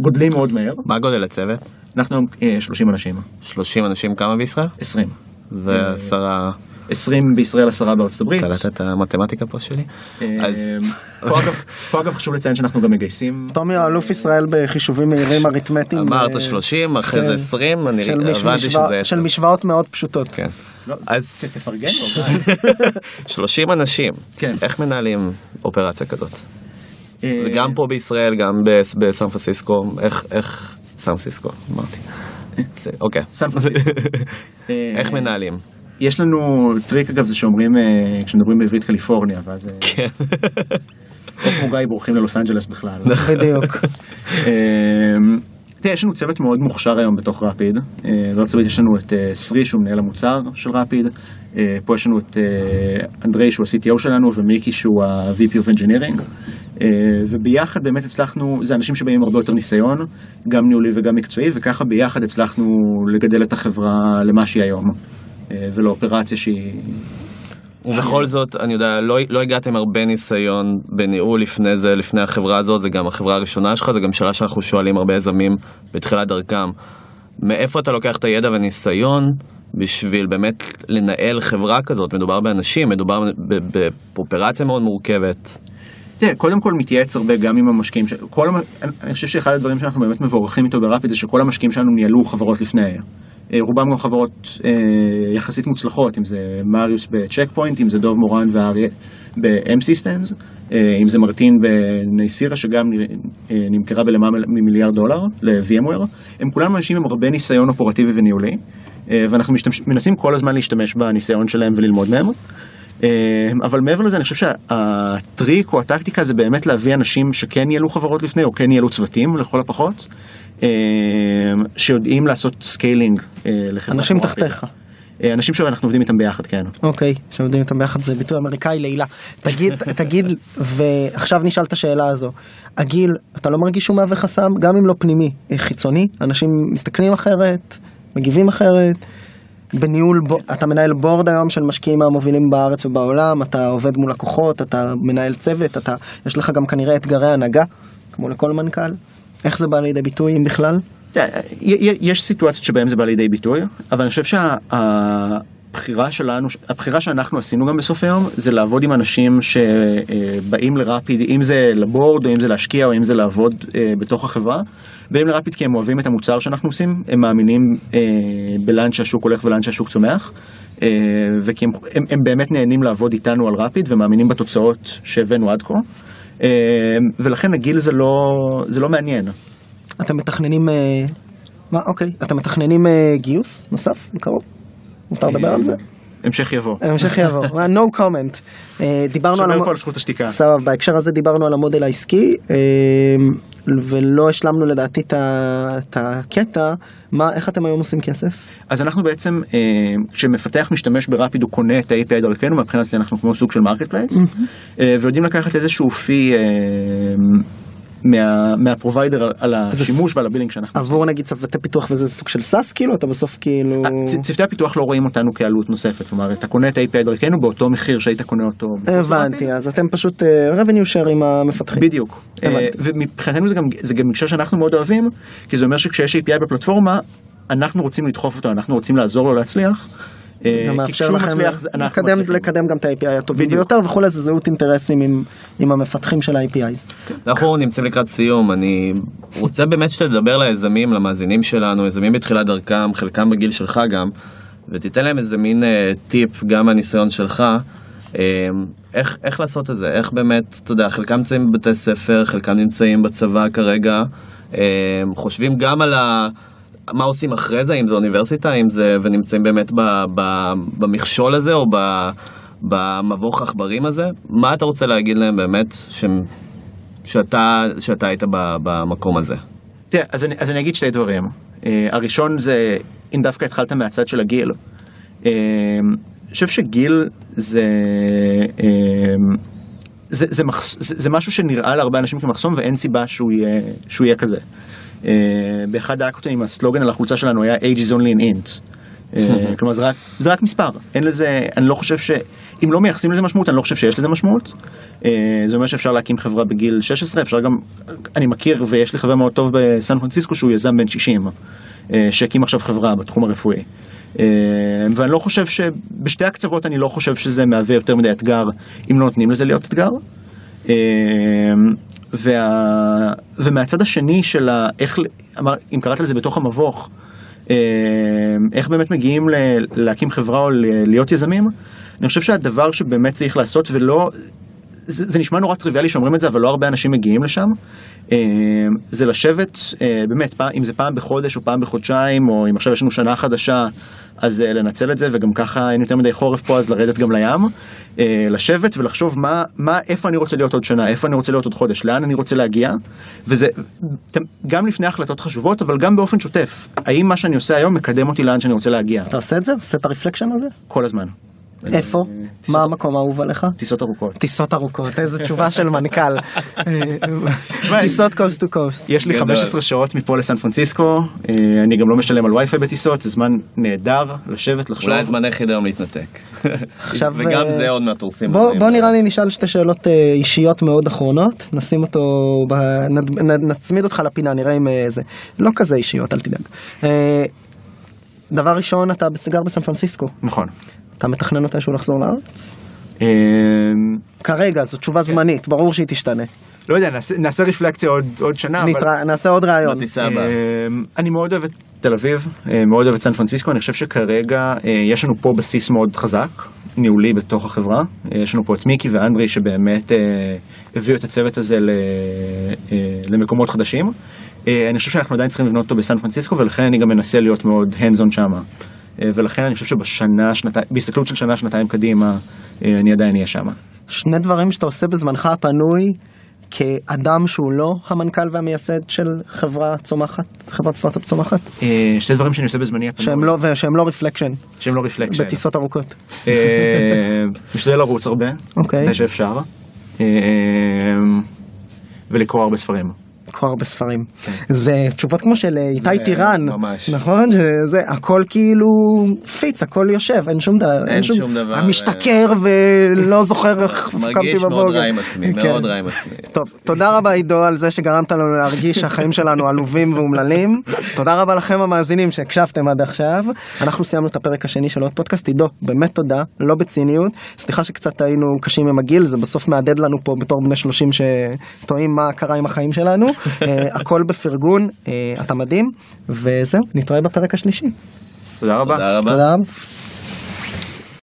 [SPEAKER 3] גודלים מאוד מהר,
[SPEAKER 2] מה גודל הצוות?
[SPEAKER 3] אנחנו היום אה, 30 אנשים,
[SPEAKER 2] 30 אנשים כמה בישראל?
[SPEAKER 3] 20,
[SPEAKER 2] ועשרה,
[SPEAKER 3] 20 בישראל, עשרה בארצות הברית.
[SPEAKER 2] קלטת את המתמטיקה פה שלי?
[SPEAKER 3] אה,
[SPEAKER 2] אז
[SPEAKER 3] פה אגב- חשוב לציין שאנחנו גם מגייסים
[SPEAKER 1] תומי הוא אלוף ישראל בחישובים מהירים אריתמטיים.
[SPEAKER 2] אמרת
[SPEAKER 1] אה,
[SPEAKER 2] 30, אחרי
[SPEAKER 1] כן.
[SPEAKER 2] זה 20, אני
[SPEAKER 1] של
[SPEAKER 2] הבנתי שזה
[SPEAKER 1] של
[SPEAKER 2] 10.
[SPEAKER 1] משוואות מאוד פשוטות.
[SPEAKER 2] כן.
[SPEAKER 3] לא,
[SPEAKER 2] אז
[SPEAKER 3] תפרגן לו, [laughs] גיא.
[SPEAKER 2] 30 אנשים,
[SPEAKER 3] כן.
[SPEAKER 2] איך מנהלים אופרציה כזאת?
[SPEAKER 3] אה,
[SPEAKER 2] גם פה בישראל, גם בס- בסן פרנסיסקו, איך, איך, סן פרנסיסקו, אמרתי. זה- אוקיי.
[SPEAKER 3] סן פרנסיסקו. [laughs] אה,
[SPEAKER 2] איך מנהלים?
[SPEAKER 3] יש לנו טריק אגב זה שאומרים אה, כשמדברים בעברית קליפורניה ואז אה,
[SPEAKER 2] כן.
[SPEAKER 3] כמו גיא בורחים ללוס אנג'לס בכלל.
[SPEAKER 1] בדיוק. [laughs]
[SPEAKER 3] אה, תראה, יש לנו צוות מאוד מוכשר היום בתוך רפיד. אה, בארצות הברית יש לנו את אה, סרי שהוא מנהל המוצר של רפיד. אה, פה יש לנו את אה, אנדרי שהוא ה-CTO שלנו ומיקי שהוא ה-VP of Engineering. אה, וביחד באמת הצלחנו, זה אנשים שבאים עם הרבה יותר ניסיון, גם ניהולי וגם מקצועי, וככה ביחד הצלחנו לגדל את החברה למה שהיא היום. אה, ולאופרציה שהיא...
[SPEAKER 2] ובכל זאת, אני יודע, לא, לא הגעתם הרבה ניסיון בניהול לפני זה, לפני החברה הזאת, זה גם החברה הראשונה שלך, זה גם שאלה שאנחנו שואלים הרבה יזמים בתחילת דרכם. מאיפה אתה לוקח את הידע והניסיון בשביל באמת לנהל חברה כזאת? מדובר באנשים, מדובר ב- באופרציה מאוד מורכבת.
[SPEAKER 3] תראה, קודם כל מתייעץ הרבה גם עם המשקיעים, ש... כל. אני חושב שאחד הדברים שאנחנו באמת מבורכים איתו ברפיד זה שכל המשקיעים שלנו ניהלו חברות לפני. אה, רובם גם חברות אה, יחסית מוצלחות, אם זה מריוס בצ'ק פוינט, אם זה דוב מורן ואריה ב-M Systems, אה, אם זה מרטין בנייסירה שגם אה, נמכרה בלמעלה ממיליארד דולר ל-VMware, הם כולם אנשים עם הרבה ניסיון אופרטיבי וניהולי, אה, ואנחנו משתמש... מנסים כל הזמן להשתמש בניסיון שלהם וללמוד מהם. אה, אבל מעבר לזה אני חושב שהטריק או הטקטיקה זה באמת להביא אנשים שכן ניהלו חברות לפני או כן ניהלו צוותים לכל הפחות, אה, שיודעים לעשות scaling אה, לחברה.
[SPEAKER 1] אנשים. תחתיך.
[SPEAKER 3] אנשים שאנחנו עובדים איתם ביחד, כן.
[SPEAKER 1] אוקיי, שעובדים איתם ביחד זה ביטוי אמריקאי לעילא. תגיד, [laughs] תגיד, ועכשיו נשאל את השאלה הזו. הגיל, אתה לא מרגיש שהוא מהווה חסם? גם אם לא פנימי, חיצוני? אנשים מסתכלים אחרת, מגיבים אחרת? בניהול, אתה מנהל בורד היום של משקיעים מהמובילים בארץ ובעולם, אתה עובד מול לקוחות, אתה מנהל צוות, אתה, יש לך גם כנראה אתגרי הנהגה, כמו לכל מנכ"ל. איך זה בא לידי ביטוי, אם בכלל?
[SPEAKER 3] י- יש סיטואציות שבהן זה בא לידי ביטוי, אבל אני חושב שהבחירה שלנו, הבחירה שאנחנו עשינו גם בסוף היום, זה לעבוד עם אנשים שבאים לרפיד, אם זה לבורד, או אם זה להשקיע, או אם זה לעבוד אה, בתוך החברה. באים לרפיד כי הם אוהבים את המוצר שאנחנו עושים, הם מאמינים אה, בלאן שהשוק הולך ולאן שהשוק צומח. אה, וכי הם, הם, הם באמת נהנים לעבוד איתנו על רפיד ומאמינים בתוצאות שהבאנו עד כה. אה, ולכן הגיל זה לא, זה לא מעניין.
[SPEAKER 1] אתם מתכננים, אה, מה, אוקיי, אתם מתכננים אה, גיוס נוסף בקרוב? מותר לדבר על זה?
[SPEAKER 3] המשך יבוא.
[SPEAKER 1] המשך יבוא, [laughs] no comment. אה, דיברנו על...
[SPEAKER 3] שומר פה על זכות השתיקה.
[SPEAKER 1] סבבה, בהקשר הזה דיברנו על המודל העסקי, אה, ולא השלמנו לדעתי את הקטע, מה, איך אתם היום עושים כסף?
[SPEAKER 3] אז אנחנו בעצם, אה, כשמפתח משתמש ב Rapid הוא קונה את ה-API דרכנו, מבחינת זה אנחנו כמו סוג של marketplace, ויודעים לקחת איזשהו fee מה- מה provider על- על השימוש ועל ה billing שאנחנו.
[SPEAKER 1] עבור נגיד צוותי פיתוח וזה סוג של SaaS כאילו, אתה בסוף כאילו...
[SPEAKER 3] אה, צוותי הפיתוח לא רואים אותנו כעלות נוספת, כלומר אתה קונה את ה-API דרכנו באותו מחיר שהיית קונה אותו.
[SPEAKER 1] הבנתי, אז אתם פשוט אה, revenue share עם המפתחים.
[SPEAKER 3] בדיוק. אה, ומבחינתנו זה גם, זה גם גישה שאנחנו מאוד אוהבים, כי זה אומר שכשיש API בפלטפורמה, אנחנו רוצים לדחוף אותו, אנחנו רוצים לעזור לו להצליח. אה,
[SPEAKER 1] גם מאפשר לכם
[SPEAKER 3] מצליח,
[SPEAKER 1] לקדם. לקדם גם את ה-API הטובים
[SPEAKER 3] בדיוק.
[SPEAKER 1] ביותר וכולי, זה זהות אינטרסים עם, עם המפתחים של ה-APIs.
[SPEAKER 2] אנחנו נמצאים לקראת סיום, אני רוצה באמת שתדבר ליזמים, למאזינים שלנו, יזמים בתחילת דרכם, חלקם בגיל שלך גם, ותיתן להם איזה מין אה, טיפ, גם מהניסיון שלך, אה, איך, איך לעשות את זה, איך באמת, אתה יודע, חלקם נמצאים בבתי ספר, חלקם נמצאים בצבא כרגע, אה, חושבים גם על ה... מה עושים אחרי זה, אם זה אוניברסיטה, אם זה, ונמצאים באמת ב, ב, במכשול הזה, או ב, במבוך העכברים הזה, מה אתה רוצה להגיד להם באמת, שהם שאתה, שאתה היית ב- במקום הזה.
[SPEAKER 3] תראה, אז אני, אז אני אגיד שתי דברים. Uh, הראשון זה, אם דווקא התחלת מהצד של הגיל, uh, אני חושב שגיל זה, uh, זה, זה, מחס, זה, זה משהו שנראה להרבה אנשים כמחסום ואין סיבה שהוא יהיה, שהוא יהיה כזה. Uh, באחד האקטים הסלוגן על החולצה שלנו היה age is only an int. אה, [laughs] כלומר זה רק, זה רק מספר, אין לזה, אני לא חושב ש... אם לא מייחסים לזה משמעות, אני לא חושב שיש לזה משמעות. אה, זה אומר שאפשר להקים חברה בגיל 16, אפשר גם, אני מכיר ויש לי חבר מאוד טוב בסן פרנסיסקו שהוא יזם בן 60, אה, שהקים עכשיו חברה בתחום הרפואי. אה, ואני לא חושב שבשתי הקצוות אני לא חושב שזה מהווה יותר מדי אתגר אם לא נותנים לזה להיות אתגר. אה, וה... ומהצד השני של ה... איך, אמר, אם קראת לזה בתוך המבוך, אה, איך באמת מגיעים ל... להקים חברה או. להיות יזמים, אני חושב שהדבר שבאמת צריך לעשות ולא, זה, זה נשמע נורא טריוויאלי שאומרים את זה, אבל לא הרבה אנשים מגיעים לשם. אה, זה לשבת, אה, באמת, פעם, אם זה פעם בחודש או פעם בחודשיים, או אם עכשיו יש לנו שנה חדשה, אז אה, לנצל את זה, וגם ככה אין יותר מדי חורף פה, אז לרדת גם לים. אה, לשבת ולחשוב מה, מה, איפה אני רוצה להיות עוד שנה, איפה אני רוצה להיות עוד חודש, לאן אני רוצה להגיע. וזה גם לפני החלטות חשובות, אבל גם באופן שוטף. האם מה שאני עושה היום מקדם אותי לאן שאני רוצה להגיע?
[SPEAKER 1] אתה עושה את זה? עושה את הרפלקשן הזה?
[SPEAKER 3] כל הזמן.
[SPEAKER 1] איפה?
[SPEAKER 3] טיסות-
[SPEAKER 1] מה המקום האהוב עליך?
[SPEAKER 3] טיסות ארוכות.
[SPEAKER 1] טיסות ארוכות, איזה תשובה של מנכ"ל. [laughs] טיסות קוסט טו קוסט.
[SPEAKER 3] יש לי
[SPEAKER 2] גדול.
[SPEAKER 3] 15 שעות מפה לסן פרנסיסקו, אה, אני גם לא משלם על וי-פיי בטיסות, זה זמן נהדר לשבת, לחשוב.
[SPEAKER 2] אולי הזמן היחיד היום להתנתק.
[SPEAKER 1] עכשיו, [laughs]
[SPEAKER 2] וגם
[SPEAKER 1] אה,
[SPEAKER 2] זה עוד מעט הורסים.
[SPEAKER 1] בוא, נראה לי נשאל שתי שאלות אה, אישיות מאוד אחרונות, נשים אותו, ב... נד... נ- נצמיד אותך לפינה, נראה אם אה, זה, לא כזה אישיות, אל תדאג. אה, דבר ראשון, אתה גר בסן פרנסיסקו,
[SPEAKER 3] נכון.
[SPEAKER 1] אתה מתכנן מתישהו לחזור לארץ?
[SPEAKER 3] אה,
[SPEAKER 1] כרגע, זו תשובה זמנית, ברור שהיא תשתנה.
[SPEAKER 3] לא יודע, נעשה- נעשה רפלקציה עוד- עוד שנה, אבל...
[SPEAKER 1] נעשה עוד.
[SPEAKER 2] בטיסה הבאה.
[SPEAKER 3] אה, אני מאוד אוהב את תל אביב, אה, מאוד אוהב את סן פרנסיסקו, אני חושב שכרגע יש לנו פה בסיס מאוד חזק, ניהולי בתוך החברה. אה, יש לנו פה את מיקי ואנדרי שבאמת אה, הביאו את הצוות הזה ל- אה, למקומות חדשים. אני חושב שאנחנו עדיין צריכים לבנות אותו בסן פרנסיסקו ולכן אני גם מנסה להיות מאוד hands on שמה. אה, ולכן אני חושב שבשנה, שנתיים, בהסתכלות של שנה, שנתיים קדימה, אה, אני עדיין אהיה שמה.
[SPEAKER 1] שני דברים שאתה עושה בזמנך הפנוי כאדם שהוא לא המנכ"ל והמייסד של חברה צומחת, חברת סטארט-אפ צומחת,
[SPEAKER 3] אה, שתי דברים שאני עושה בזמני הפנוי,
[SPEAKER 1] שהם לא, ושהם לא reflection,
[SPEAKER 3] שהם לא reflection.
[SPEAKER 1] בטיסות ארוכות.
[SPEAKER 3] משתדל לרוץ הרבה,
[SPEAKER 1] אוקיי.
[SPEAKER 3] מתי שאפשר, אה, ולקרוא הרבה ספרים.
[SPEAKER 1] לקרוא הרבה ספרים. זה תשובות כמו של אה, איתי טירן. נכון? שזה הכל כאילו פיץ, הכל יושב, אין שום דבר.
[SPEAKER 2] אין שום דבר,
[SPEAKER 1] אני משתכר ולא זוכר איך קמתי
[SPEAKER 2] מרגיש מאוד. רע עם עצמי,
[SPEAKER 1] כן.
[SPEAKER 2] מאוד רע עם עצמי.
[SPEAKER 1] טוב, תודה רבה עידו על זה שגרמת לנו להרגיש שהחיים שלנו עלובים ואומללים. תודה רבה לכם המאזינים שהקשבתם עד עכשיו. אנחנו סיימנו את הפרק השני של עוד פודקאסט. עידו, באמת תודה, לא בציניות. סליחה שקצת היינו קשים עם הגיל, זה בסוף מהדהד לנו פה בתור בני 30 שטועים מה קרה עם החיים שלנו. אה, הכל בפרגון, אה, אתה מדהים, וזהו, נתראה בפרק השלישי.
[SPEAKER 3] תודה רבה.
[SPEAKER 2] תודה רבה.
[SPEAKER 1] תודה רבה.